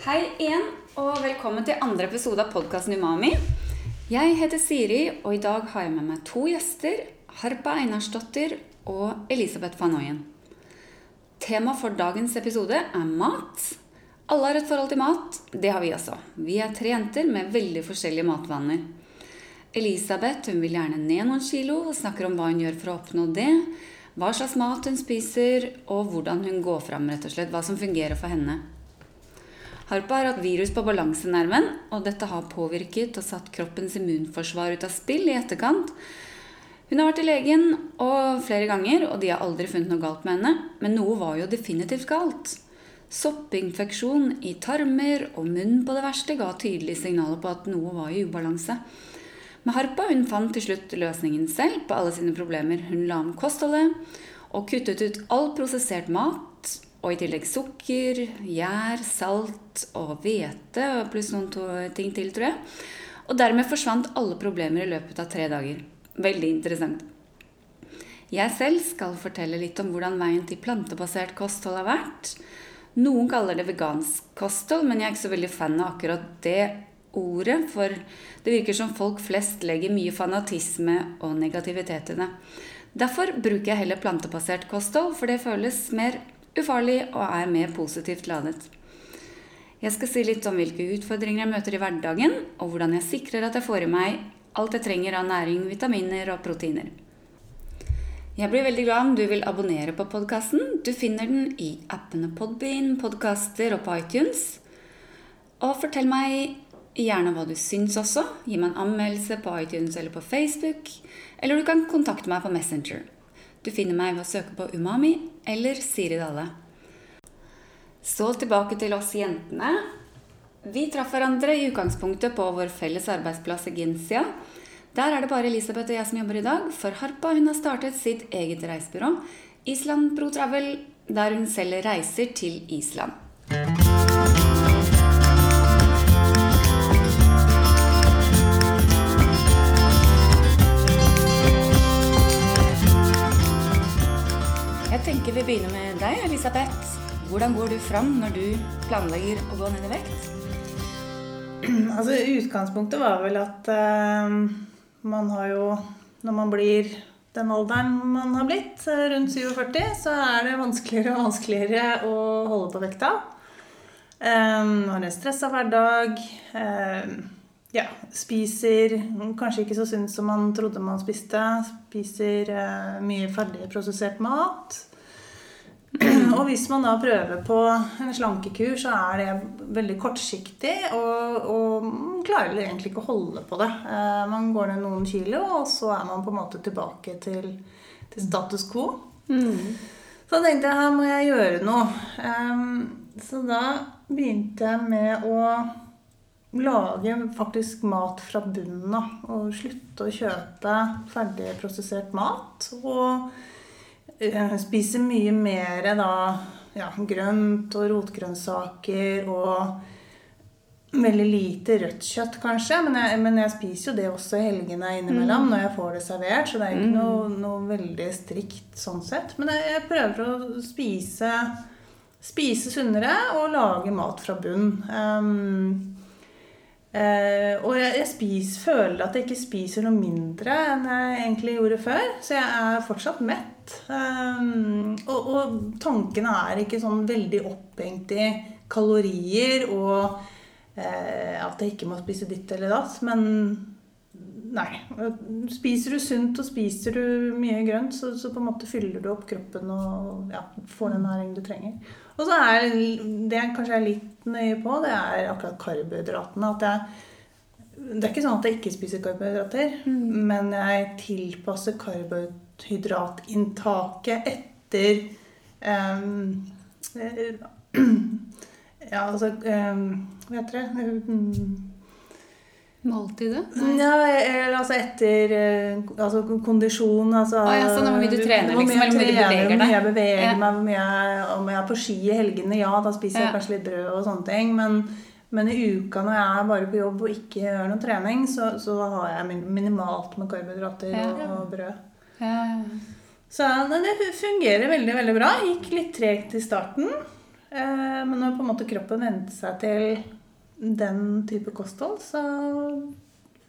Hei igjen, og velkommen til andre episode av podkasten Umami. Jeg heter Siri, og i dag har jeg med meg to gjester. Harpa Einarsdottir og Elisabeth van Ooyen. Tema for dagens episode er mat. Alle har et forhold til mat. Det har vi også. Vi er tre jenter med veldig forskjellige matvaner. Elisabeth hun vil gjerne ned noen kilo og snakker om hva hun gjør for å oppnå det. Hva slags mat hun spiser, og hvordan hun går fram, rett og slett. Hva som fungerer for henne. Harpa har hatt virus på balansenerven, og dette har påvirket og satt kroppens immunforsvar ut av spill i etterkant. Hun har vært til legen flere ganger, og de har aldri funnet noe galt med henne. Men noe var jo definitivt galt. Soppinfeksjon i tarmer og munn på det verste ga tydelige signaler på at noe var i ubalanse. Men Harpa hun fant til slutt løsningen selv på alle sine problemer. Hun la om kostholdet og kuttet ut all prosessert mat. Og i tillegg sukker, gjær, salt og hvete pluss noen ting til, tror jeg. Og dermed forsvant alle problemer i løpet av tre dager. Veldig interessant. Jeg selv skal fortelle litt om hvordan veien til plantebasert kosthold har vært. Noen kaller det vegansk kosthold, men jeg er ikke så veldig fan av akkurat det ordet, for det virker som folk flest legger mye fanatisme og negativitet i det. Derfor bruker jeg heller plantebasert kosthold, for det føles mer ufarlig og er mer positivt ladet. Jeg skal si litt om hvilke utfordringer jeg møter i hverdagen, og hvordan jeg sikrer at jeg får i meg alt jeg trenger av næring, vitaminer og proteiner. Jeg blir veldig glad om du vil abonnere på podkasten. Du finner den i appene Podbean, podkaster og på iTunes. Og fortell meg gjerne hva du syns også. Gi meg en anmeldelse på iTunes eller på Facebook. Eller du kan kontakte meg på Messenger. Du finner meg ved å søke på Umami eller Siri Dalle. Så tilbake til oss jentene. Vi traff hverandre i utgangspunktet på vår felles arbeidsplass i Ginsia. Der er det bare Elisabeth og jeg som jobber i dag, for Harpa hun har startet sitt eget reisebyrå, Island Pro Travel, der hun selger reiser til Island. Jeg tenker vi begynner med deg, Elisabeth. Hvordan går du fram når du planlegger å gå ned i vekt? Altså, Utgangspunktet var vel at uh, man har jo Når man blir den alderen man har blitt, rundt 47, så er det vanskeligere og vanskeligere å holde på vekta. Um, har en stressa hverdag. Um, ja, spiser kanskje ikke så sunt som man trodde man spiste. Spiser eh, mye ferdigprosessert mat. Og hvis man da prøver på en slankekur, så er det veldig kortsiktig og, og klarer egentlig ikke å holde på det. Eh, man går ned noen kilo, og så er man på en måte tilbake til, til status quo. Mm. Så da tenkte jeg her må jeg gjøre noe. Um, så da begynte jeg med å lage faktisk mat fra bunnen av. Og slutte å kjøpe ferdigprosessert mat. Og uh, spise mye mer da ja, grønt og rotgrønnsaker og veldig lite rødt kjøtt, kanskje. Men jeg, men jeg spiser jo det også i helgene innimellom mm. når jeg får det servert. Så det er ikke noe, noe veldig strikt sånn sett. Men jeg, jeg prøver å spise, spise sunnere og lage mat fra bunn. Um, Uh, og jeg, jeg spis, føler at jeg ikke spiser noe mindre enn jeg egentlig gjorde før. Så jeg er fortsatt mett. Um, og, og, tankene er ikke sånn veldig opphengt i kalorier og uh, at jeg ikke må spise ditt eller datt. Men nei. Spiser du sunt og spiser du mye grønt, så, så på en måte fyller du opp kroppen og ja, får den næringen du trenger. Og så er det jeg kanskje er litt nøye på, det er akkurat karbohydratene. At jeg det er ikke sånn at jeg ikke spiser karbohydrater, mm. men jeg tilpasser karbohydratinntaket etter um, Ja, altså um, Hva heter det? Måltidet? Ja, eller altså etter altså kondisjon. Altså, ah, ja, sånn, hvor mye du trener, liksom, hvor mye du. Hvor mye jeg beveger ja. meg, hvor mye jeg, om jeg er på ski i helgene, ja, da spiser jeg kanskje litt brød og sånne ting. Men men i uka når jeg er bare på jobb og ikke gjør noe trening, så, så har jeg minimalt med karbohydrater ja. og, og, brød. Ja. Så det fungerer veldig veldig bra. Gikk litt tregt i starten. Eh, Men når på en måte kroppen vente seg til den type kosthold, så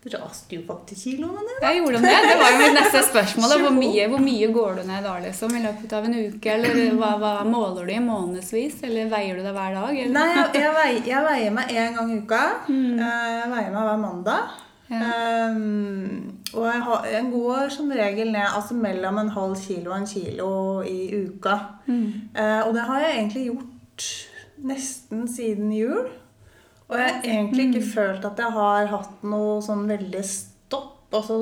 raste jo faktisk kiloene ned. Jeg gjorde det. Det var jo mitt neste spørsmål. Hvor, mye, hvor mye går du ned da, liksom? I løpet av en uke? Eller hva, hva måler du i månedsvis? Eller veier du deg hver dag? Eller? Nei, jeg, jeg, veier, jeg veier meg én gang i uka. Mm. Jeg veier meg hver mandag. Ja. Um, og jeg, har, jeg går som regel ned altså mellom en halv kilo og en kilo i uka. Eh, og det har jeg egentlig gjort nesten siden jul. Og jeg har egentlig ikke følt at jeg har hatt noe sånn veldig stopp. Altså,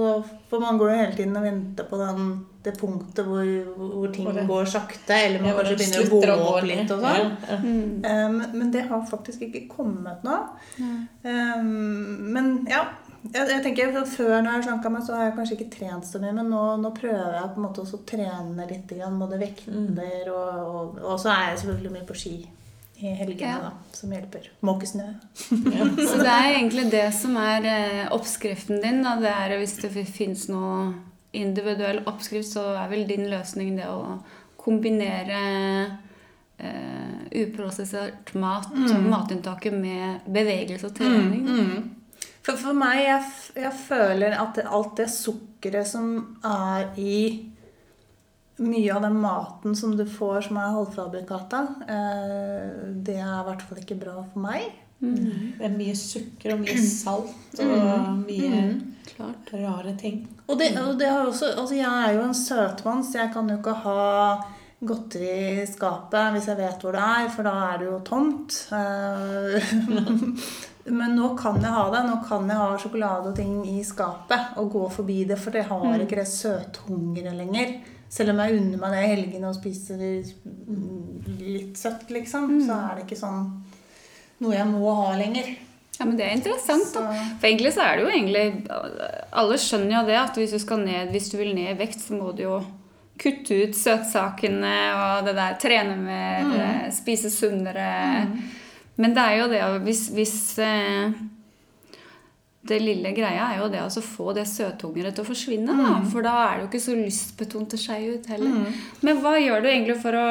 for man går jo hele tiden og venter på den, det punktet hvor, hvor ting okay. går sakte, eller man Ja, kanskje begynner å gå opp ned. litt og sånn. Ja, ja. um, Men, det har faktisk ikke kommet nå. Um, Men ja. Jeg, jeg tenker Før når jeg slanka meg, så har jeg kanskje ikke trent så mye. Men nå, nå prøver jeg på en måte også å trene litt. Både vekter og, og, og så er jeg selvfølgelig mye på ski i helgene, Ja. da, som hjelper. Måke snø. Så det er egentlig det som er eh, oppskriften din. Da. Det er Hvis det fins noe individuell oppskrift, så er vel din løsning det å kombinere eh, uprosessert mat, matinntaket, med bevegelse og trening. Mm. For, for meg, jeg, jeg føler at alt det sukkeret som er i mye av den maten som du får som er halvfabrikata, eh, det er i hvert fall ikke bra for meg. Det er mye sukker og mye salt og mye Klart. rare ting. Og det, og det har også, altså jeg er jo en søtmann, så jeg kan jo ikke ha godteri i skapet hvis jeg vet hvor det er, for da er det jo tomt. Eh, Men nå kan jeg ha det. Nå kan jeg ha sjokolade og ting i skapet og gå forbi det, for jeg har ikke det søthungeret lenger. Selv om jeg unner meg det i helgene og spiser litt søtt, liksom, så er det ikke sånn noe jeg må ha lenger. Ja, men Det er interessant. da. For egentlig så er det jo egentlig Alle skjønner jo det at hvis du ned, hvis du vil ned i vekt, så må du jo kutte ut søtsakene og det der trene mer, mm. spise sunnere. Men det er jo det hvis, hvis eh, Det lille greia er jo det å få det søtungere til å forsvinne. Da. For da er det jo ikke så lystbetont å skeie ut heller. Men hva gjør du egentlig for å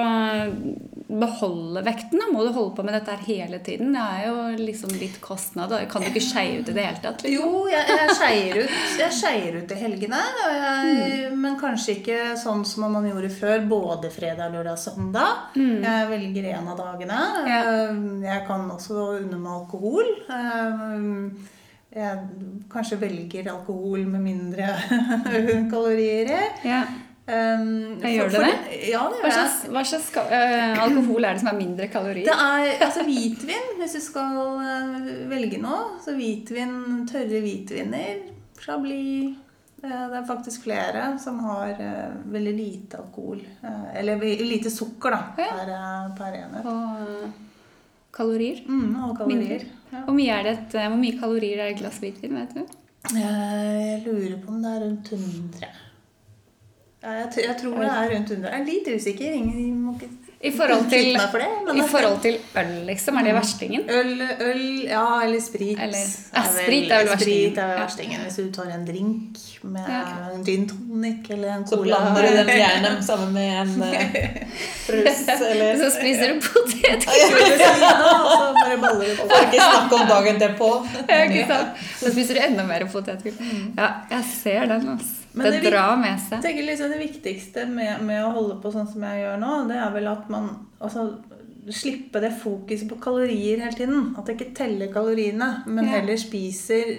beholde vekten? da? Må du holde på med dette her hele tiden? Det er jo liksom litt kostnad. Da. Kan du ikke skeie ut i det hele tatt? Liksom? Jo, jeg, jeg skeier ut, ut i helgene. Jeg, Men kanskje ikke sånn som man gjorde før. Både fredag, lørdag og søndag. Jeg velger en av dagene. Ja. Jeg kan også unne meg alkohol. Jeg kanskje velger alkohol med mindre kalorier i. Ja. Um, jeg gjør for- du det? Ja, det gjør hva slags, hva slags eh, alkohol er det som er mindre kalorier? Det er altså hvitvin, hvis du skal uh, velge noe. Så hvitvin, tørre hvitviner, chablis eh, Det er faktisk flere som har veldig lite alkohol. Eller lite sukker, da, Ja. per, per enhet. Og kalorier? Mm, og kalorier. Ja. Hvor mye, er det et, eh, hvor mye kalorier er et glass hvitvin? vet du? Jeg lurer på om det er rundt 100. Ja, jeg, jeg tror det er rundt 100. Jeg er litt usikker. Ingen må ikke I forhold til, for det. i forhold til øl, liksom? Er det verstingen? Øl, øl, ja, eller sprit. Eller- ja, sprit er vel verstingen. Sprit er vel Ja. Hvis du tar en drink med Ja. en gin tonic eller en Så blander du den gjerne sammen med en eh, brus eller Så spiser du potetgull! Så bare baller du på. Får ikke snakke om dagen derpå. Ja, ikke sant? Så spiser du enda mer potetgull. Ja, jeg ser den. altså. Men Det det er drar med seg. liksom Det viktigste med, med å holde på sånn som jeg gjør nå, det er vel at man altså, Slippe det fokuset på kalorier hele tiden. At jeg ikke teller kaloriene, men Ja. heller spiser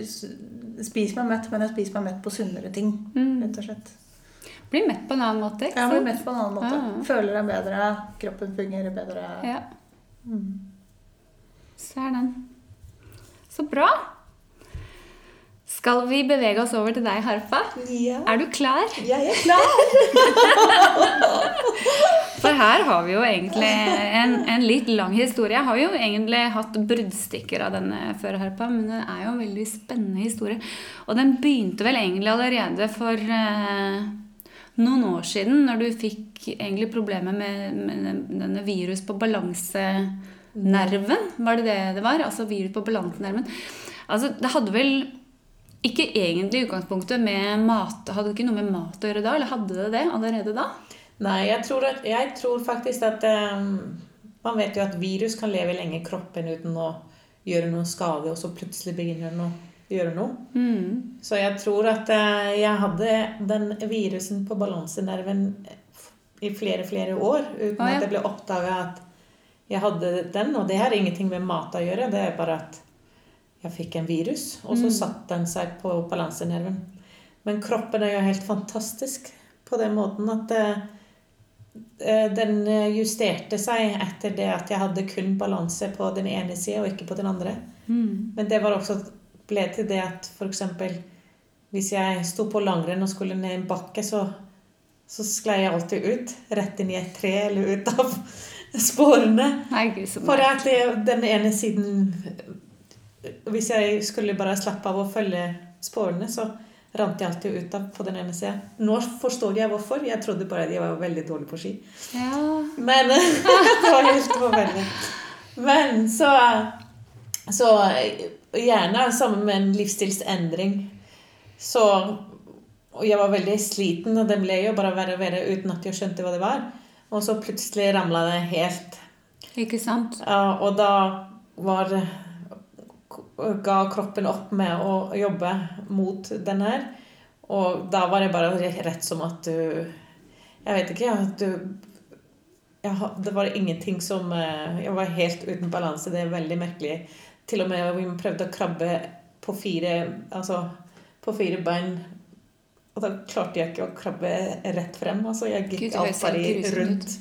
Spiser meg mett, men jeg spiser meg mett på sunnere ting. Mm. Rett og slett. Blir mett på en annen måte. ikke Jeg blir mett på en annen måte. Ja. Føler deg bedre, kroppen fungerer bedre. Ja, Mm. ser den. Så bra. Skal vi bevege oss over til deg, Harpa? Ja, Er du klar? jeg er klar. For her har vi jo egentlig en, en litt lang historie. Jeg har jo egentlig hatt bruddstykker av denne før, Harpa, men det er jo en veldig spennende historie. Og den begynte vel egentlig allerede for eh, noen år siden, når du fikk egentlig problemer med, med denne virus på balansenerven. Var det det det var? Altså virus på balansenerven. Altså, det hadde vel ikke egentlig i utgangspunktet med mat Hadde det ikke noe med mat å gjøre da? Eller hadde det det allerede da? Nei, jeg tror, at, jeg tror faktisk at um, Man vet jo at virus kan leve lenge i kroppen uten å gjøre noe skade, og så plutselig begynner den å gjøre noe. Mm. Så jeg tror at uh, jeg hadde den virusen på balansenerven i flere, flere år uten ah, ja. at det ble oppdaga at jeg hadde den. Og det har ingenting med mat å gjøre, det er bare at jeg fikk en virus, og så Mm. satte den seg på balansenerven. Men kroppen er jo helt fantastisk på den måten at eh, eh, den justerte seg etter det at jeg hadde kun balanse på den ene sida og ikke på den andre. Mm. Men det var også ble til det at f.eks. hvis jeg sto på langrenn og skulle ned en bakke, så, så sklei jeg alltid ut. Rett inn i et tre eller ut av sporene. Nei, For at den ene siden Hvis jeg skulle bare slappe av å følge sporene, så rant jeg alltid ut av på den ene sida. Nå forstår jeg hvorfor. Jeg trodde bare at jeg var veldig dårlig på ski. Ja. Men det var helt forferdelig. Men så Så gjerne sammen med en livsstilsendring. Så Og jeg var veldig sliten, og det ble jo bare verre og verre uten at jeg skjønte hva det var. Og så plutselig ramla det helt. Ikke sant? Ja, og da var ga kroppen opp med å jobbe mot den her. Og da var det bare rett som at du Jeg vet ikke, at du jeg, Det var ingenting som eh, Jeg var helt uten balanse. Det er veldig merkelig. Til og med vi prøvde å krabbe på fire Altså på fire bein. Og da klarte jeg ikke å krabbe rett frem. Altså, jeg gikk høres alt bare rundt.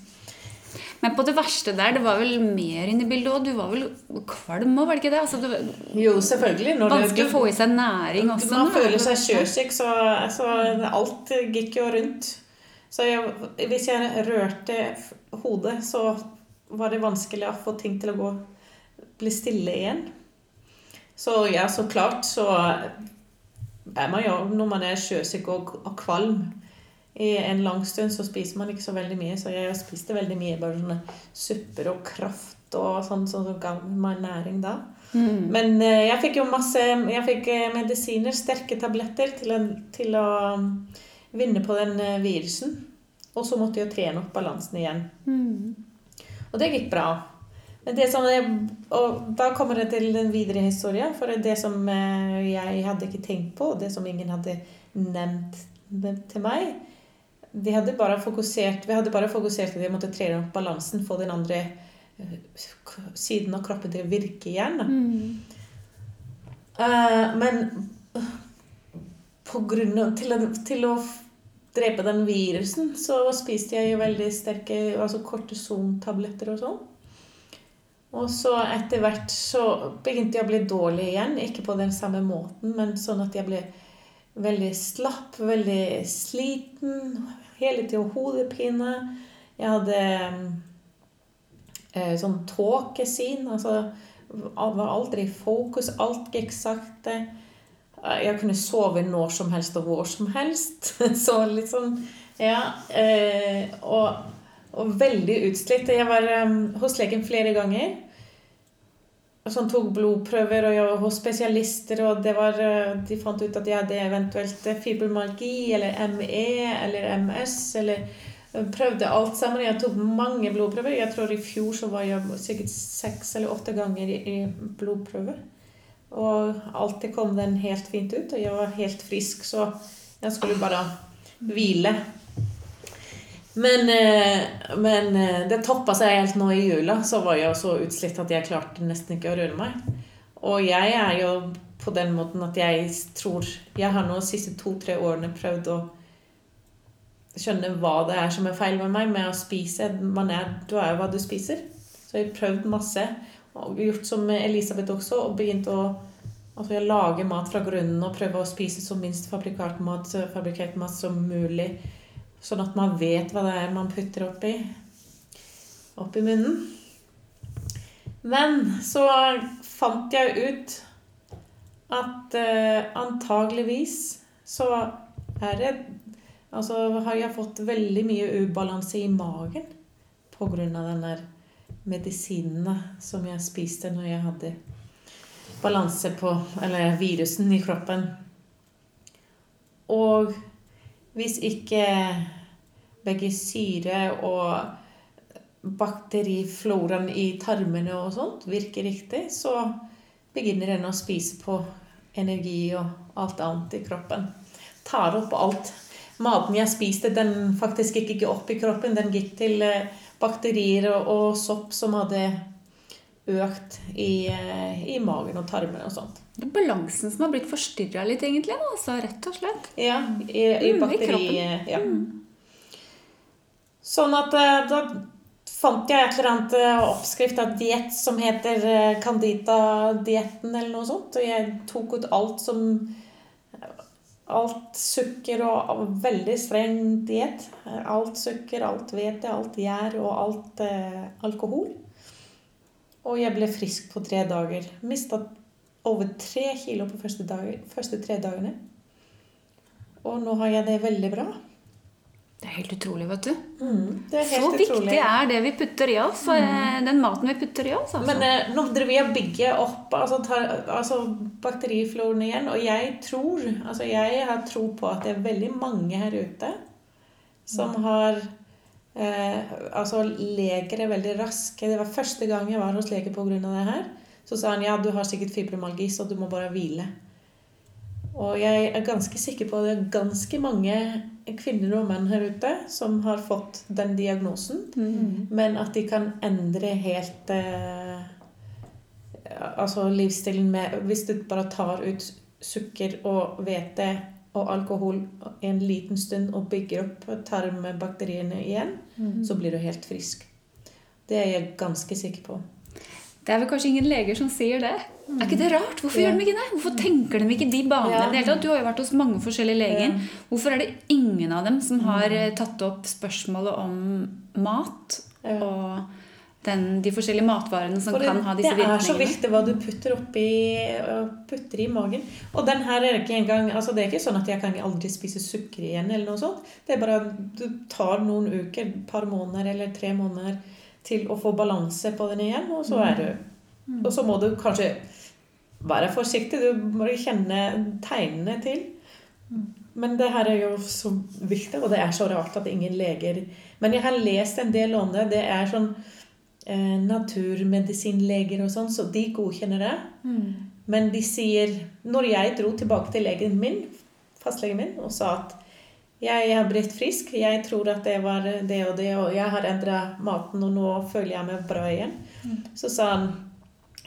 Men på det verste der, det var vel mer inne i bildet òg. Du var vel kvalm òg, var det ikke det? Altså, det Jo, selvfølgelig. Når vanskelig å få i seg næring også. Man når føler seg sjøsyk, så, så alt gikk jo rundt. Så jeg, hvis jeg rørte hodet, så var det vanskelig å få ting til å gå bli stille igjen. Så ja, så klart så er man jo Når man er sjøsyk og, og kvalm i en lang stund, så spiser man ikke så veldig mye. Så jeg spiste veldig mye bare sånne supper og kraft og sånn som så ga meg næring da. Mm. Men eh, jeg fikk jo masse Jeg fikk eh, medisiner, sterke tabletter, til, en, til å um, vinne på den eh, virusen. Og så måtte jeg trene opp balansen igjen. Mm. Og det gikk bra. Men det som og da kommer det til den videre historien. For det som jeg hadde ikke tenkt på, og det som ingen hadde nevnt til meg de hadde bare fokusert, Vi hadde bare fokusert på at vi måtte trene opp balansen, få den andre eh, siden av kroppen til å virke igjen. Mm. Uh, men på grunn av, til, til å drepe den virusen, så spiste jeg jo veldig sterke altså kortisontabletter og sånn. Og så etter hvert så begynte jeg å bli dårlig igjen. Ikke på den samme måten, men sånn at jeg ble veldig slapp, veldig sliten. Hele tiden hodepine. Jeg hadde eh, sånn tåkesyn. Altså var aldri i fokus. Alt gikk sakte. Eh, Jeg kunne sove når som helst og hvor som helst. Så sånn Ja. Eh, og, og veldig utslitt. Jeg var eh, hos legen flere ganger. Som tok blodprøver, og jeg var hos spesialister, og var, eh, de fant ut at jeg hadde eventuelt fibromyalgi eller ME eller MS. eller prøvde alt sammen. Jeg tok mange blodprøver. Jeg tror i fjor så var jeg sikkert seks eller åtte ganger i, i blodprøve. Og alltid kom den helt fint ut, og jeg var helt frisk, så jeg skulle bare hvile. Men, eh, men eh, det toppa seg helt nå i jula. Så var jeg så utslitt at jeg klarte nesten ikke å røre meg. Og jeg er jo på den måten at jeg tror Jeg har nå de siste to-tre årene prøvd å skjønne hva det er som er feil med meg med å spise. Man er, du er jo hva du spiser. Så jeg har prøvd masse. Og gjort som Elisabeth også, og begynt å altså jeg mat fra grunnen og prøver å spise så minst fabrikert mat, fabrikert mat som mulig. Sånn at man vet hva det er man putter oppi, oppi munnen. Men så fant jeg ut at eh, antageligvis så er det Altså har jeg fått veldig mye ubalanse i magen av den der medisinene som jeg spiste når jeg hadde balanse på Eller virusen i kroppen. Og hvis ikke begge syre og bakterifloraen i tarmene og sånt virker riktig, så begynner den å spise på energi og alt annet i kroppen. Tar opp alt. Maten jeg spiste, den faktisk gikk ikke opp i kroppen. Den gikk til eh, bakterier og sopp som hadde økt i, eh, i magen og tarmene og sånt. Det er balansen som har blitt forstyrra litt, egentlig. Da, altså, rett og slett. Ja, i, i Mm, i bakteri... kroppen. ja. Sånn at eh, da fant jeg et eller annet eh, oppskrift av diett som heter eh, Candita-dietten eller noe sånt. Og jeg tok ut alt som Alt sukker og veldig streng diett. Alt sukker, alt hvete, alt gjær og alt eh, alkohol. Og jeg ble frisk på tre dager. Mista over tre kilo på første, dager, første tre dagene. Og nå har jeg det veldig bra. Det er helt utrolig, vet du. Det er Så utrolig. viktig er det vi putter i oss. Mm. Den maten vi putter i oss. Altså. Men eh, nå driver jeg og bygger opp altså, tar, altså, bakterifloren igjen, og jeg tror altså, Jeg har tro på at det er veldig mange her ute som har eh, Altså, leger er veldig raske. Det var første gang jeg var hos lege pga. det her. Så sa han ja, du har sikkert fibromalgi, så du må bare hvile. Og jeg er ganske sikker på at det er ganske mange kvinner og menn her ute som har fått den diagnosen. Mm. Men at de kan endre helt eh, Altså livsstilen med Hvis du bare tar ut sukker og hvete og alkohol en liten stund og bygger opp tarmbakteriene igjen, så blir du helt frisk. Det er jeg ganske sikker på. Det er vel kanskje ingen leger som sier det. Er ikke det rart? Hvorfor gjør de ikke det? Hvorfor tenker de ikke de banene? Ja. Du har jo vært hos mange forskjellige leger. Ja. Hvorfor er det ingen av dem som har eh, tatt opp spørsmålet om mat Ja. og den, de forskjellige matvarene som det, kan ha disse det er så virkningene? viktig hva du putter oppi putter i magen. Og den her er ikke engang altså Det er ikke sånn at jeg kan aldri spise sukker igjen. eller noe sånt. Det er bare du tar noen uker, et par måneder eller tre måneder til å få balanse på den igjen, og så er du Og så må du kanskje være forsiktig. Du må kjenne tegnene til. Men det her er jo så viktig, og det er så rart at ingen leger Men jeg har lest en del om det. Det er sånn eh, naturmedisinleger og sånn, så de godkjenner det. Men de sier Når jeg dro tilbake til legen min, fastlegen min, og sa at jeg har blitt frisk, jeg tror at det var det og det, og jeg har endra maten, og nå føler jeg meg bra igjen, så sa han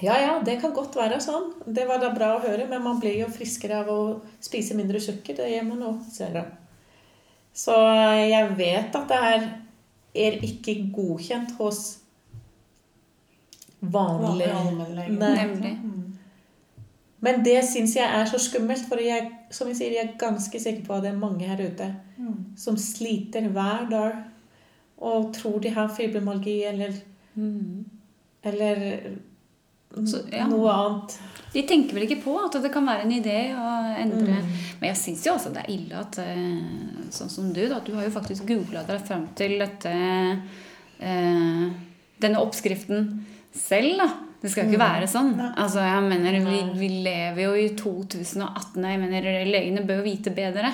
ja, ja, det kan godt være sånn. Det var da bra å høre, men man blir jo friskere av å spise mindre sukker. Det gjør man nå, sier han. Så jeg vet at det her er ikke godkjent hos vanlig Vanlig Nemlig. Men det syns jeg er så skummelt, for jeg, som jeg sier, jeg er ganske sikker på at det er mange her ute Mm. som sliter hver dag og tror de har fibromyalgi eller, Mm. eller Så, ja. noe annet. De tenker vel ikke på at det kan være en idé å endre Mm. Men jeg syns jo også det er ille at eh, sånn som du, da, du har jo faktisk googla deg fram til dette eh, Denne oppskriften selv, da. Det skal jo ikke være sånn. Altså, jeg mener, vi, vi lever jo i 2018, jeg mener, legene bør jo vite bedre.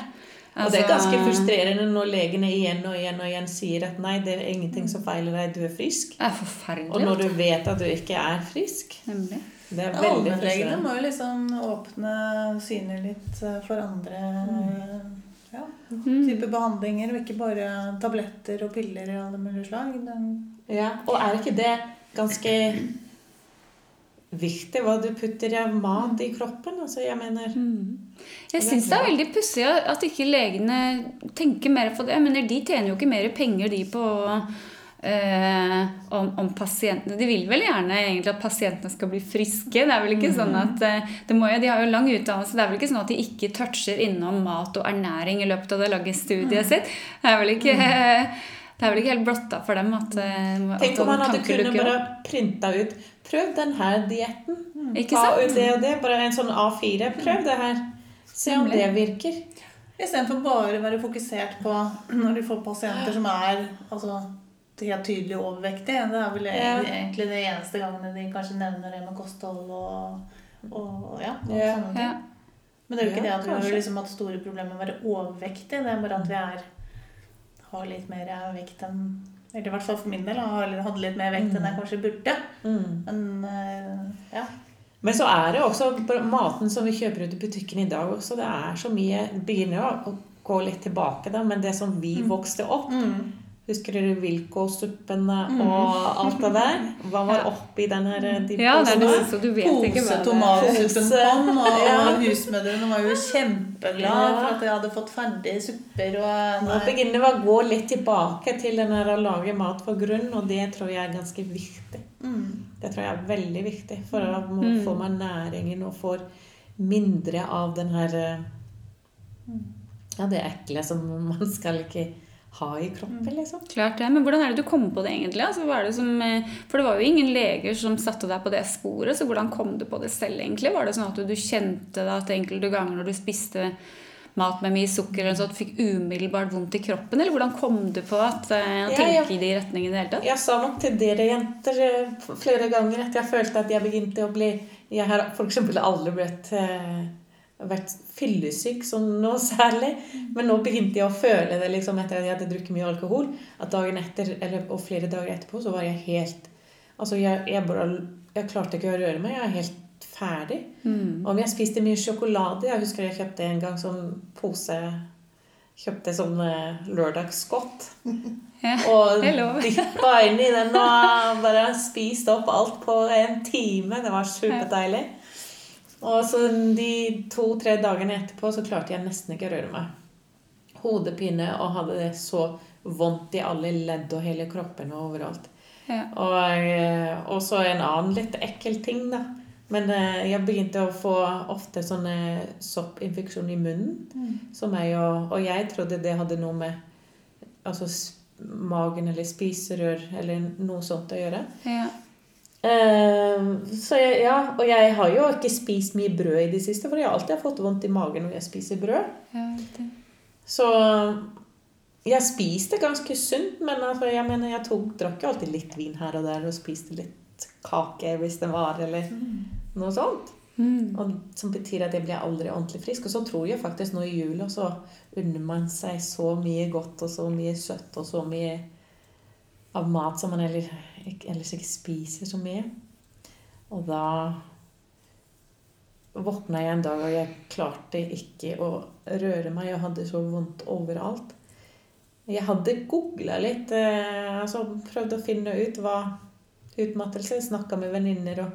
Og det er ganske Altså, frustrerende når legene igjen og igjen og igjen sier at nei, det er ingenting som feiler deg, du er frisk. Det er Og når du du. vet at du ikke er frisk. Nemlig. Det er veldig Allmennlegene frustrerende. må jo liksom åpne synet litt eh, for andre eh, ja, Mm. typer behandlinger, og ikke bare tabletter og piller Og alle mulige slag. Den, Ja, og er ikke det ganske viktig hva du putter av mat i kroppen? Altså, jeg mener Mm. Jeg syns det er veldig pussig at ikke legene tenker mer på det. Jeg mener, De tjener jo ikke mer penger de på eh, om, om pasientene De vil vel gjerne egentlig at pasientene skal bli friske. Det er vel ikke sånn at eh, det må De har jo lang utdannelse. Det er vel ikke sånn at de ikke toucher innom mat og ernæring i løpet av det lange studiet sitt. Det er vel ikke, det er vel ikke helt blotta for dem at, eh, at Tenk om han hadde kunnet bare printa ut Prøv denne dietten. Ikke Ta ut det og det. Bare en sånn A4. Prøv det her. Se om det virker. Istedenfor bare å være fokusert på når du får pasienter som er altså, helt tydelig overvektige. Det er vel egentlig det eneste gangene de kanskje nevner det med kosthold og, og ja, og sånne ting. Men det er jo ikke det at vi har liksom hatt store problemer med å være overvektige. Det er bare at vi er, har litt mer vekt enn Eller i hvert fall for min del. Hadde litt mer vekt enn jeg kanskje burde. Mm. Men eh, ja. Men så er det også maten som vi kjøper ut i butikken i dag også, det er så mye Begynner å gå litt tilbake, da, men det som vi vokste opp Mm. Husker dere Wilco-suppene og alt det der? Hva var oppi den her de Ja, det posene? så du vet ikke Pose tomatsuppen kom, og Ja. husmødrene var jo kjempeglade Ja. for at de hadde fått ferdig supper. Og, Nå begynner vi å gå litt tilbake til den her å lage mat for grunn, og det tror jeg er ganske viktig. mm. Det tror jeg er veldig viktig, for da må- Mm. får man næringen og får mindre av den her eh, Ja, det ekle som man skal ikke ha i kroppen, liksom. Klart det, Men hvordan er det du kom på det egentlig? Altså, det som, eh, for det var jo ingen leger som satte deg på det sporet, så hvordan kom du på det selv egentlig? Var det sånn at du, kjente det at enkelte ganger når du spiste mat med mye sukker, eller du fikk umiddelbart vondt i kroppen? Eller hvordan kom du på at å tenke ja. i de retningene i det hele tatt? Jeg sa nok til dere jenter eh, flere ganger at jeg følte at jeg begynte å bli Jeg har f.eks. aldri blitt vært fyllesyk sånn nå særlig, men nå begynte jeg å føle det liksom etter at jeg hadde drukket mye alkohol, at dagen etter, eller, og flere dager etterpå, så var jeg helt Altså, jeg, jeg bare Jeg klarte ikke å røre meg. Jeg er helt ferdig. Mm. Om jeg spiste mye sjokolade Jeg husker jeg kjøpte en gang sånn pose Kjøpte sånn eh, lørdagsgodt. Ja, Og dyppa inn i den og bare spiste opp alt på en time. Det var superdeilig. Og så de to-tre dagene etterpå så klarte jeg nesten ikke å røre meg. Hodepine og hadde det så vondt i alle ledd og hele kroppen og overalt. Ja. Og, eh, og så en annen litt ekkel ting, da. Men eh, jeg begynte å få ofte sånne soppinfeksjon i munnen. Som er jo, og jeg trodde det hadde noe med altså, magen eller spiserør eller noe sånt å gjøre. Ja. Eh, så jeg, ja, og jeg har jo ikke spist mye brød i det siste, for jeg har alltid fått vondt i magen når jeg spiser brød. Ja, det. Så jeg spiste ganske sunt, men altså, jeg mener, jeg tok, drakk jo alltid litt vin her og der og spiste litt kake hvis det var, eller noe sånt. Mm. Og, som betyr at jeg blir aldri ordentlig frisk. Og så tror jeg faktisk nå i jula så unner man seg så mye godt og så mye søtt og så mye av mat som man ellers, ikke- ellers ikke spiser så mye. Og da våkna jeg en dag, og jeg klarte ikke å røre meg. Jeg hadde så vondt overalt. Jeg hadde googla litt, eh, altså prøvd å finne ut hva utmattelse Snakka med venninner og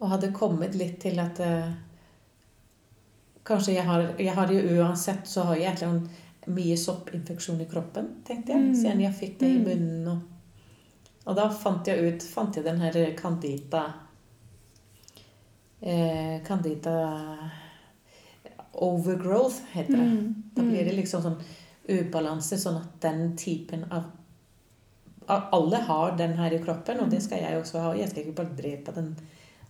og hadde kommet litt til at eh, Kanskje jeg har, jeg har jo uansett så har jeg et eller annet mye soppinfeksjon i kroppen, tenkte jeg. Mm. Siden jeg fikk det i Mm. munnen. Og, og da fant jeg ut Fant jeg den her Candida eh, Candida overgrowth, heter det. Mm. Da blir det liksom sånn ubalanse, sånn at den typen av av- Alle har den her i kroppen, og det skal jeg også ha. Jeg skal ikke bare drepe den,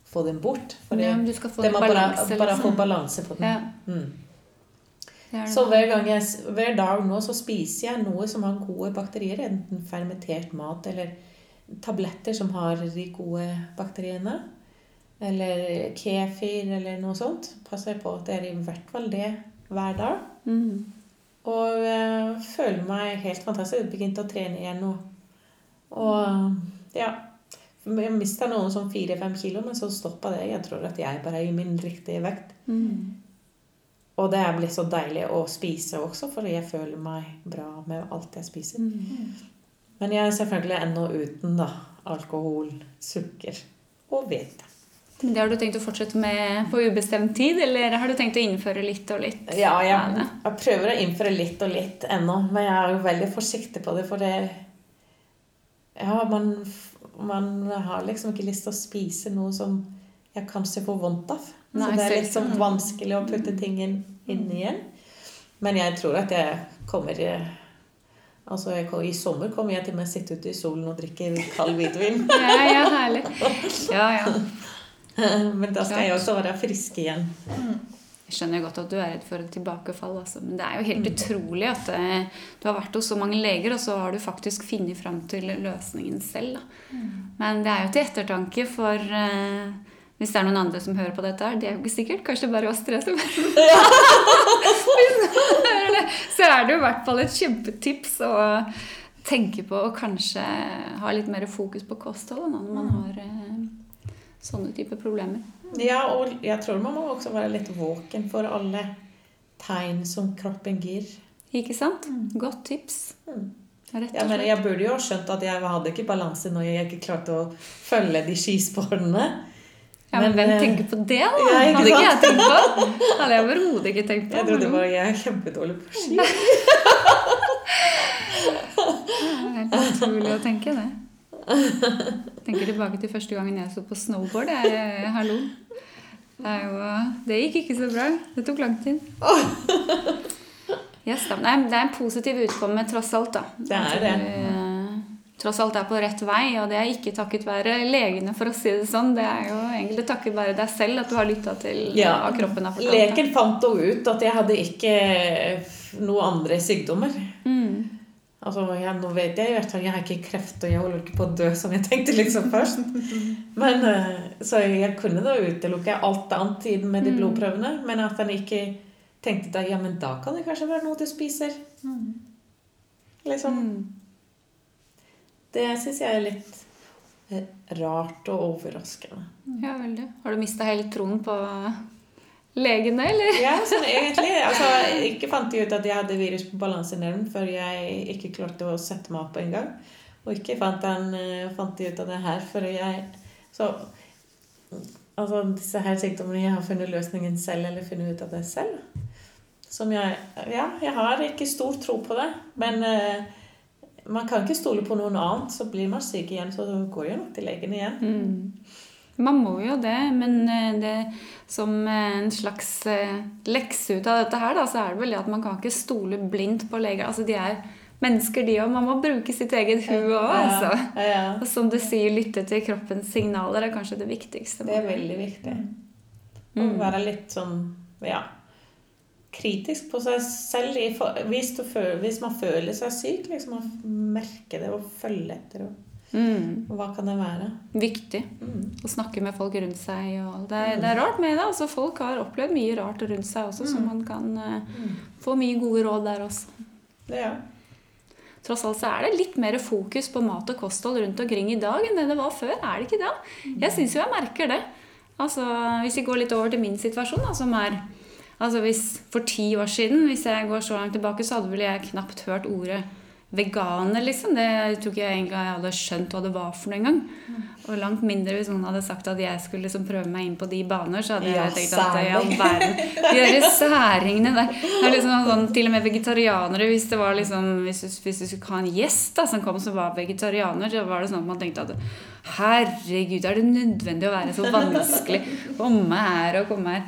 få den bort. For det, Ja, men du skal få det må bare, balanse, bare få liksom. balanse på den. Ja, Mm. det det. Så hver, gang jeg, hver dag nå så spiser jeg noe som har gode bakterier, enten fermentert mat eller tabletter som har de gode bakteriene. Eller kefir eller noe sånt. Jeg på at det er i hvert fall det hver dag. Mm. Og eh, føler meg helt fantastisk. Begynte å trene igjen nå. Og ja Jeg mista noen sånn fire-fem kilo, men så stoppa det. Jeg tror at jeg bare er i min riktige vekt. Mm. Og det er blitt så deilig å spise også, for jeg føler meg bra med alt jeg spiser. Mm. Men jeg er selvfølgelig ennå uten da, alkohol, sukker og hvete. Det har du tenkt å fortsette med på ubestemt tid, eller har du tenkt å innføre litt og litt? Ja, jeg, jeg prøver å innføre litt og litt ennå, men jeg er jo veldig forsiktig på det, for det Ja, man, man har liksom ikke lyst til å spise noe som jeg kanskje får vondt av. Nei, så det er litt sånn vanskelig å putte ting inn, inn igjen. Men jeg tror at jeg kommer eh, Altså, kom- I sommer kommer jeg til meg sitte ute i solen og drikke kald hvitvin. Ja, ja, herlig. Ja, ja. Men da skal jeg også være frisk igjen. Jeg skjønner godt at du er redd for et tilbakefall, altså. men det er jo helt utrolig at eh, du har vært hos så mange leger, og så har du faktisk funnet fram til løsningen selv. Da. Men det er jo til ettertanke for eh, hvis det er noen andre som hører på dette her. Det er jo ikke sikkert. Kanskje det bare oss tre som hører det, Så er det jo i hvert fall et kjempetips å tenke på å kanskje ha litt mer fokus på kosthold når man har eh, sånne typer problemer. Ja, og jeg tror man må også være litt våken for alle tegn som kroppen gir. Ikke sant? Godt tips. Mm. Rett Ja, men jeg burde jo ha skjønt at jeg hadde ikke balanse når jeg ikke klarte å følge de skisporene. Ja, men men, hvem eh, tenker på det, da? ja, ikke Hadde ikke jeg tenkt på. Hadde jeg overhodet ikke tenkt på. Jeg trodde bare jeg er kjempedårlig på ski. Det er helt utrolig å tenke det. Tenker tilbake til første gangen jeg sto på snowboard. Jeg, hallo. Det, er jo, det gikk ikke så bra. Det tok lang tid. Yes, da. Nei, det er en positiv utkomme, tross alt. da. Det er det. det. Tross alt er på rett vei, og det er ikke takket være legene, for å si det sånn. Det er jo egentlig takket være deg selv at du har lytta til Ja. hva kroppen har fortalt. Leken fant jo ut at jeg hadde ikke noen andre sykdommer. Mm. Altså, jeg, nå vet jeg jo at jeg har ikke kreft, og jeg holder ikke på å dø som jeg tenkte liksom først. Men, eh, så jeg kunne da utelukke alt annet tid med de Mm. blodprøvene, men at han ikke tenkte da, ja, men da kan det kanskje være noe du spiser. Liksom. Mm. Det syns jeg er litt eh, rart og overraskende. Ja, veldig. Har du mista helt troen på legene, eller? Ja, sånn egentlig. Altså, ikke fant jeg ut at jeg hadde virus på balansenerven før jeg ikke klarte å sette meg opp engang. Og ikke fant, den, eh, fant jeg ut av det her før jeg Så altså, disse her sykdommene Jeg har funnet løsningen selv, eller funnet ut av det selv. Som jeg Ja, jeg har ikke stor tro på det, men eh, man kan ikke stole på noen annet. Så blir man syk igjen, så går jo nok til legen igjen. Mm. Man må jo det, men eh, det, som eh, en slags eh, lekse ut av dette her, da, så er det vel det at man kan ikke stole blindt på leger. Altså, de er mennesker, de òg. Man må bruke sitt eget hue òg, altså. Ja, ja. Og som du sier, lytte til kroppens signaler er kanskje det viktigste. Det er veldig viktig. Å Mm. være litt sånn ja, kritisk på seg selv. Hvis, du føler, hvis man føler seg syk, liksom å merke det og følge etter. Og, Mm. hva kan det være? Viktig Mm. å snakke med folk rundt seg. Og det, er, det er rart med det. altså Folk har opplevd mye rart rundt seg også, så Mm. man kan Mm. få mye gode råd der også. Det, ja. Tross alt så er det litt mer fokus på mat og kosthold rundt omkring i dag enn det det var før. Er det ikke det? Jeg syns jo jeg merker det. Altså, Hvis vi går litt over til min situasjon, da, som er altså hvis For ti år siden, hvis jeg går så langt tilbake, så hadde vel jeg knapt hørt ordet veganer, liksom. Det tror ikke jeg egentlig jeg hadde skjønt hva det var for noe engang. Og langt mindre hvis noen hadde sagt at jeg skulle liksom prøve meg inn på de baner, så hadde Ja, jeg tenkt at særlig. verden De der særingene der. Det er liksom sånn, til og med vegetarianere, hvis det var liksom Hvis du, hvis du skulle ha en gjest da, som kom som var vegetarianer, så var det sånn at man tenkte at Herregud, er det nødvendig å være så vanskelig? Komme her og komme her.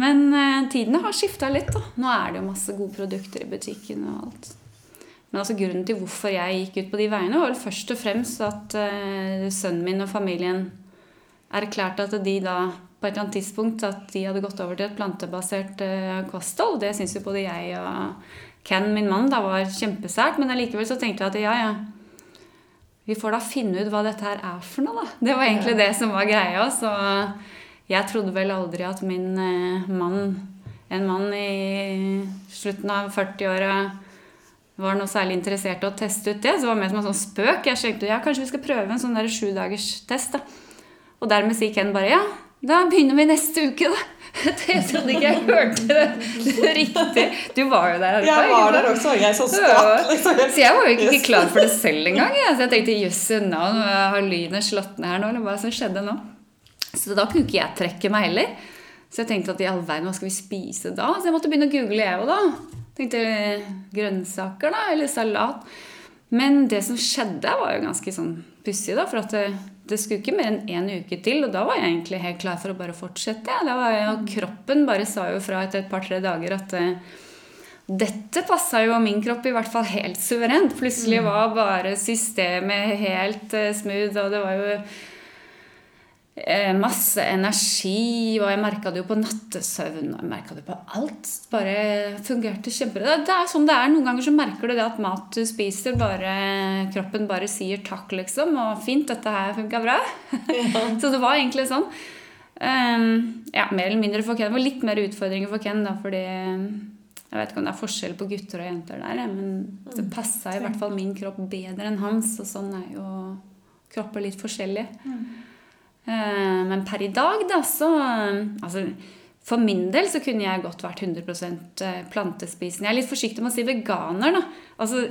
Men eh, tidene har skifta litt, da. Nå er det jo masse gode produkter i butikken og alt. Men altså grunnen til hvorfor jeg gikk ut på de veiene, var vel først og fremst at eh, sønnen min og familien erklærte at de da på et eller annet tidspunkt at de hadde gått over til et plantebasert eh, kosthold. Det syns jo både jeg og Ken, min mann, da var kjempesært. Men allikevel så tenkte jeg at ja, ja. Vi får da finne ut hva dette her er for noe, da. Det var egentlig det som var greia. Så jeg trodde vel aldri at min eh, mann, en mann i slutten av 40-åra, var noe særlig interessert i å teste ut det. Så det var mer som en sånn spøk. Jeg tenkte ja, kanskje vi skal prøve en sånn sju dagers test, da. Og dermed sier Ken bare ja, da begynner vi neste uke, da. Jeg trodde ikke jeg hørte det, riktig. Du var jo der. Jeg var der også, jeg så skatt. Liksom. Så jeg var jo ikke klar for det selv engang. Så jeg tenkte jøsse navn, har lynet slått ned her nå? Eller hva som skjedde nå? Så da kunne ikke jeg trekke meg heller. Så jeg tenkte at i all verden, hva skal vi spise da? Så jeg måtte begynne å google, jeg òg, da. Tenkte grønnsaker, da, eller salat. Men det som skjedde, var jo ganske sånn pussig, da. For at det, det skulle ikke mer enn én uke til, og da var jeg egentlig helt klar for å bare fortsette. Da var jeg, og kroppen bare sa jo fra etter et par-tre dager at eh, dette passa jo min kropp i hvert fall helt suverent. Plutselig var bare systemet helt eh, smooth, og det var jo eh, masse energi, og jeg merka det jo på nattesøvn, og jeg merka det på alt. Bare fungerte kjempebra. Det er sånn det er. Noen ganger så merker du det at mat du spiser, bare kroppen bare sier takk, liksom. Og fint, dette her funka bra. så det var egentlig sånn. Um, ja, mer eller mindre for Ken. Det var litt mer utfordringer for Ken, da, fordi Jeg vet ikke om det er forskjell på gutter og jenter der, men det passa i hvert fall min kropp bedre enn hans. Og sånn er jo kropper litt forskjellige. Eh, Men per i dag, da, så Altså, for min del så kunne jeg godt vært 100% plantespisende. Jeg er litt forsiktig med å si veganer, da. Altså,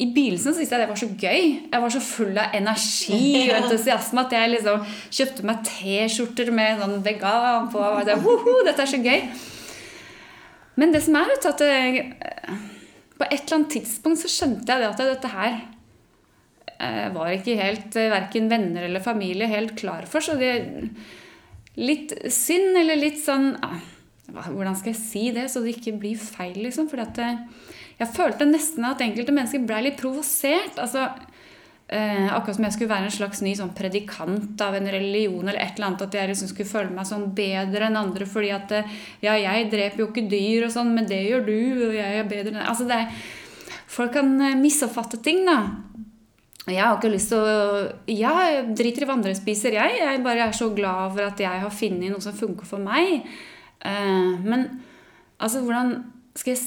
I begynnelsen syntes jeg det var så gøy. Jeg var så full av energi og entusiasme at jeg liksom kjøpte meg T-skjorter med sånn vegan på. Og jeg, Woho, dette er så gøy. Men det som er, vet du, at det, på et eller annet tidspunkt så skjønte jeg det at dette her eh, var ikke helt eh, verken venner eller familie helt klar for. Så det litt synd, eller litt sånn ah, Hvordan skal jeg si det, så det ikke blir feil, liksom? Fordi eh, jeg følte nesten at enkelte mennesker ble litt provosert. altså eh, Akkurat som jeg skulle være en slags ny sånn predikant av en religion, eller et eller annet, at jeg liksom skulle føle meg sånn bedre enn andre fordi at eh, Ja, jeg dreper jo ikke dyr og sånn, men det gjør du, og jeg er bedre enn Altså, er Folk kan eh, misoppfatte ting, da. Jeg har ikke lyst til å jeg driter i hva andre spiser, jeg. Jeg bare er så glad over at jeg har funnet noe som funker for meg. Eh, men altså, hvordan skal jeg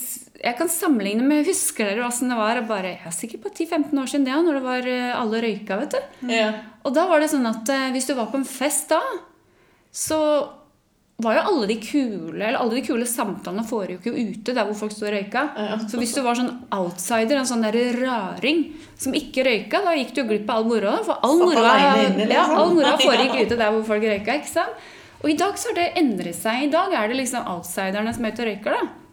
Jeg kan sammenligne med Husker dere åssen det var? Bare, jeg er sikkert på 10-15 år siden det, når det var eh, alle røyka, vet du. Ja. Og da var det sånn at eh, hvis du var på en fest da, så var jo alle de kule eller alle de kule samtalene foregikk jo ute der hvor folk sto og røyka. Ja. Så hvis du var sånn outsider, en sånn der raring som ikke røyka, da gikk du jo glipp av all moroa. For all moroa liksom. ja, all foregikk ute der hvor folk røyka. ikke sant? Og i dag så har det endret seg. I dag er det liksom outsiderne som er ute og røyker. da.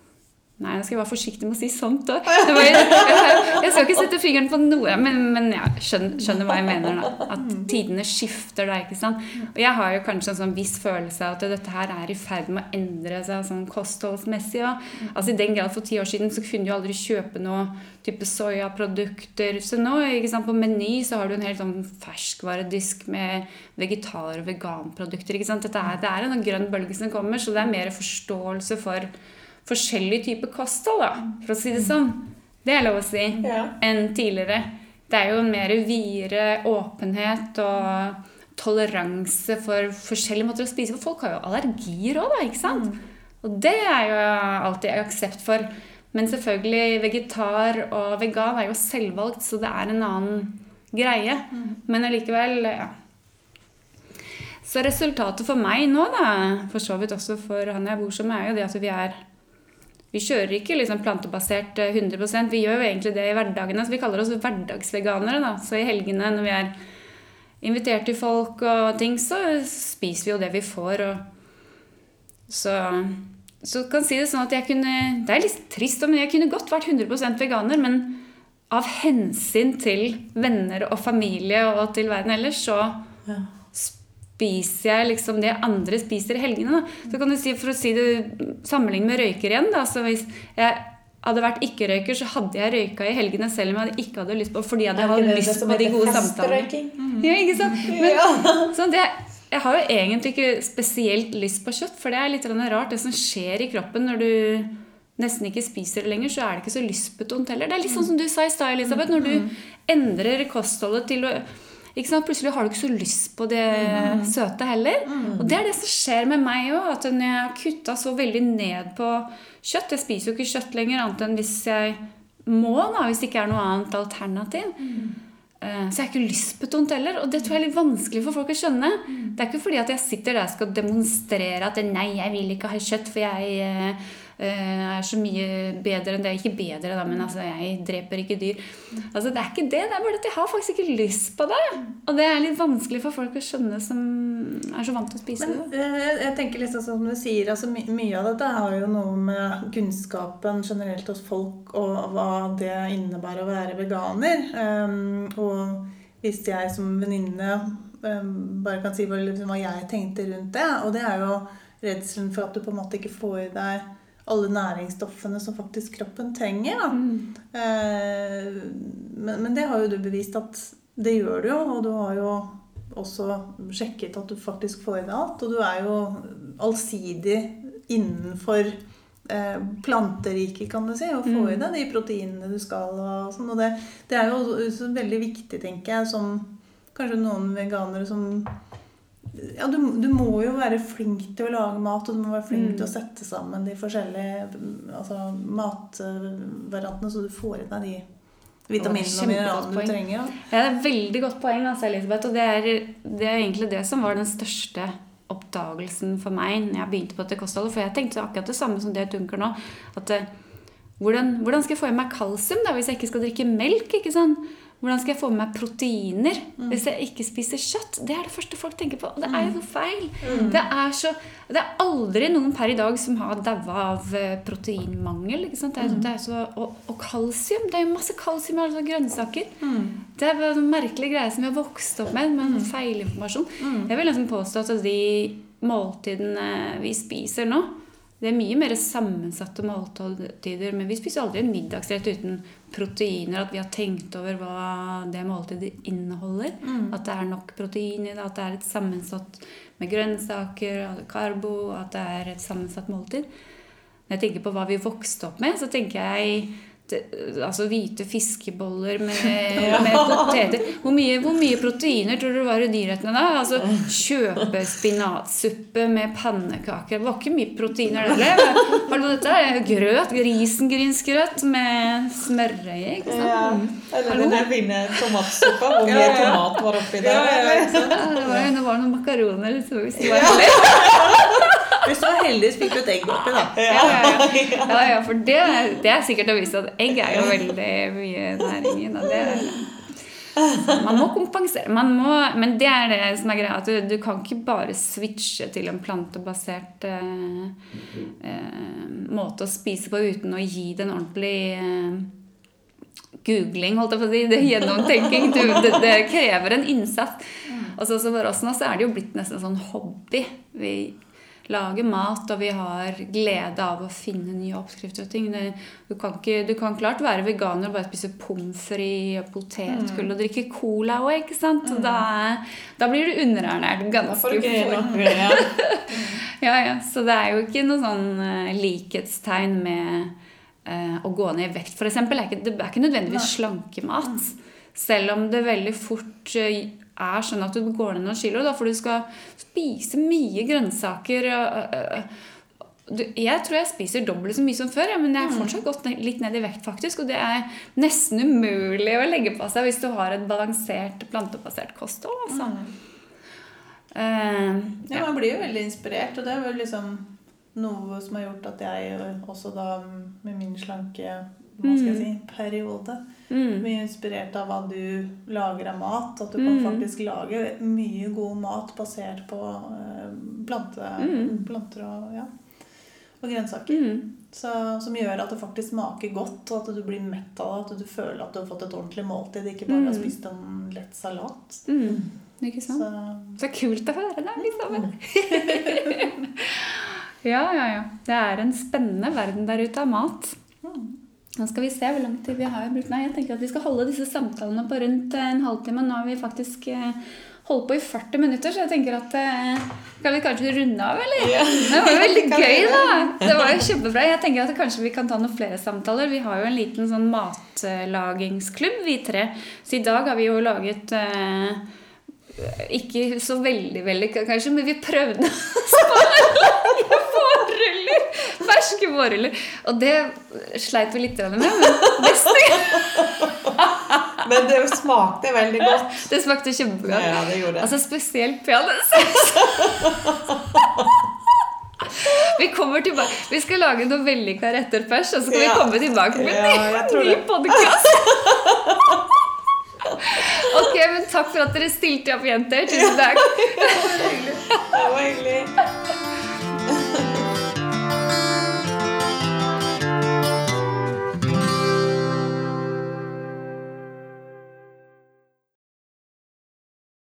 Nei, jeg skal være forsiktig med å si sånt òg. Jeg skal ikke sette fingeren på noe, men, men jeg skjønner, skjønner hva jeg mener. da. At tidene skifter da, ikke sant. Og jeg har jo kanskje en sånn viss følelse av at dette her er i ferd med å endre seg sånn kostholdsmessig. Ja. Altså I den grad for ti år siden så kunne du aldri kjøpe noe type soyaprodukter. Så nå ikke sant, på Meny så har du en helt sånn ferskvaredisk med vegetar- og veganprodukter. ikke sant? Dette er, det er en grønn bølge som kommer, så det er mer forståelse for forskjellige typer kosthold, da, for å si det sånn. Det er lov å si. Ja. Enn tidligere. Det er jo en mer videre åpenhet og toleranse for forskjellige måter å spise på. Folk har jo allergier òg, da, ikke sant? Og det er jo alltid aksept for. Men selvfølgelig, vegetar og vegan er jo selvvalgt, så det er en annen greie. Men allikevel, ja. Så resultatet for meg nå, da, for så vidt også for han jeg bor med, er jo det at vi er vi kjører ikke liksom plantebasert eh, 100% Vi gjør jo egentlig det i hverdagene. Så vi kaller oss hverdagsveganere. da. Så i helgene når vi er invitert til folk og ting, så spiser vi jo det vi får. Så, så kan jeg si det sånn at jeg kunne Det er litt trist, men jeg kunne godt vært 100% veganer. Men av hensyn til venner og familie og til verden ellers, så Ja. Spiser jeg liksom det andre spiser i helgene. Da. Så kan du si, For å si det sammenlignet med røyker igjen da, så Hvis jeg hadde vært ikke-røyker, så hadde jeg røyka i helgene selv om jeg ikke hadde lyst på fordi jeg hadde det lyst på de gode samtalene. festrøyking? Ja, ikke sant? Men, sånn, det, jeg har jo egentlig ikke spesielt lyst på kjøtt, for det er litt rart. Det som skjer i kroppen når du nesten ikke spiser det lenger, så er det ikke så lystbetont heller. Det er litt sånn som du sa i stad, Elisabeth. Når du endrer kostholdet til å? Plutselig har du ikke så lyst på det søte heller. Og det er det som skjer med meg òg. At når jeg har kutta så veldig ned på kjøtt Jeg spiser jo ikke kjøtt lenger annet enn hvis jeg må, da, hvis det ikke er noe annet alternativ. Mm. Så jeg har ikke lystbetont heller, og det tror jeg er litt vanskelig for folk å skjønne. Det er ikke fordi at jeg sitter der og skal demonstrere at nei, jeg vil ikke ha kjøtt, for jeg eh, er så mye bedre enn det. Ikke bedre, da, men altså, jeg dreper ikke dyr. Altså, Det er ikke det, det er bare at jeg har faktisk ikke lyst på det. Og det er litt vanskelig for folk å skjønne som er så vant til å spise Men det. eh, jeg tenker sånn som du sier, altså my mye av dette har jo noe med kunnskapen generelt hos folk og hva det innebærer å være veganer. Um, og hvis jeg som venninne um, bare kan si hva, liksom, hva jeg tenkte rundt det, og det er jo redselen for at du på en måte ikke får i deg alle næringsstoffene som faktisk kroppen trenger. Da. Eh, men, men det har jo du bevist at det gjør du jo, og du har jo også sjekket at du faktisk får i deg alt. Og du er jo allsidig innenfor eh, planteriket, kan du si, og få i deg de proteinene du skal. Og, sånn, og det, det er jo også veldig viktig, tenker jeg, som kanskje noen veganere som ja, du, du må jo være flink til å lage mat, og du må være flink Mm. til å sette sammen de forskjellige altså, matvariantene, så du får i deg de vitaminene og mineralene du trenger. Ja. Ja, det er et veldig godt poeng, altså, Elisabeth. Og det er, det er egentlig det som var den største oppdagelsen for meg når jeg begynte på dette kostholdet. For jeg tenkte akkurat det samme som det dunker nå. At eh, hvordan, hvordan skal jeg få i meg kalsium da, hvis jeg ikke skal drikke melk? ikke sant? Hvordan skal jeg få med meg proteiner hvis jeg ikke spiser kjøtt? Det er det første folk tenker på. Og det er jo noe feil. Det, er så, det er aldri noen per i dag som har daua av eh, proteinmangel. ikke sant? Det er, det er så, og, og kalsium. Det er jo masse kalsium i alle sånne grønnsaker. Det er bare en merkelig greie som vi har vokst opp med, med en feilinformasjon. Jeg vil liksom påstå at de måltidene vi spiser nå, det er mye mer sammensatte måltider, men vi spiser aldri en middagsrett uten proteiner. At vi har tenkt over hva det måltidet inneholder. At det er nok protein i det, at det er et sammensatt med grønnsaker, er karbo, at det er et sammensatt måltid. Når jeg tenker på hva vi vokste opp med, så tenker jeg det, altså hvite fiskeboller med, med poteter. Hvor mye, hvor mye proteiner tror du det var i de rettene da? Altså Kjøpe spinatsuppe med pannekaker. Det var ikke mye proteiner der. du dette grøt. Risengrynsgrøt med smørøye. ikke sant? Ja. Mm. Eller den der fine tomatsuppa hvor mye tomat var oppi der. Ja, ja? Ja, det var, det var noen makaroner. Så hvis det var heldig. Hvis du var heldig, så fikk du et egg oppi, da. Ja, ja, ja. ja, ja for det, det er sikkert å vise at egg er jo veldig mye næring i. man må kompensere. Man må, men det er det som er greia. At du, du kan ikke bare switche til en plantebasert eh, eh, måte å spise på uten å gi det en ordentlig eh, googling, holdt jeg på å si. Det er gjennomtenking. Du, det, det krever en innsats. Og så, så for oss nå så er det jo blitt nesten en sånn hobby. Vi lager mat, og vi har glede av å finne nye oppskrifter og ting. Det, du, kan ikke, du kan klart være veganer og bare spise pommes frites og potetgull og drikke cola òg, ikke sant? Mm. da, da blir du underernært ganske fort. Ja. Ja, ja. Så det er jo ikke noe sånn eh, likhetstegn med uh, å gå ned i vekt. Er det er ikke nødvendigvis slankemat. Selv om det veldig fort eh, er sånn at du går ned noen kilo, da, for du skal spise mye grønnsaker. jeg tror jeg spiser dobbelt så mye som før, men jeg har fortsatt gått litt ned i vekt. faktisk, Og det er nesten umulig å legge på seg hvis du har et balansert, plantebasert kosthold. Altså. Eh, Ja, man blir jo veldig inspirert, og det er vel liksom noe som har gjort at jeg også da med min slanke hva skal jeg si, periode mm. mye inspirert av hva du lager av mat. At du kan Mm. faktisk lage mye god mat basert på eh, plante, Mm. planter og, ja, og grønnsaker. Mm. Så, som gjør at det faktisk smaker godt, og at du blir mett av det. At du føler at du har fått et ordentlig måltid, ikke bare har Mm. spist en lett salat. Mm. Ikke sant? Så Så kult å høre det, liksom. ja, ja, ja. Det er en spennende verden der ute av mat. Nå skal vi se hvor lang tid vi har brukt. Nei, jeg tenker at vi skal holde disse samtalene på rundt eh, en halvtime. Nå har vi faktisk eh, holdt på i 40 minutter, så jeg tenker at eh, Kan vi kanskje runde av, eller? Det var jo veldig gøy, da. Det var jo kjempebra. Jeg tenker at kanskje vi kan ta noen flere samtaler. Vi har jo en liten sånn matlagingsklubb, vi tre. Så i dag har vi jo laget ikke så veldig vellykka, kanskje, men vi prøvde oss på. Ferske vårruller. Og det sleit vi litt med, men neste Men det smakte veldig godt. Det smakte kjempegodt. Ja, det gjorde det. Altså spesielt peanøttsaus. Vi kommer tilbake. Vi skal lage noen vellykka retter først, og så skal Ja. vi komme tilbake med Ja, en ny det. podkast. Ok, men takk for at dere stilte opp, jenter. Tusen takk. det var hyggelig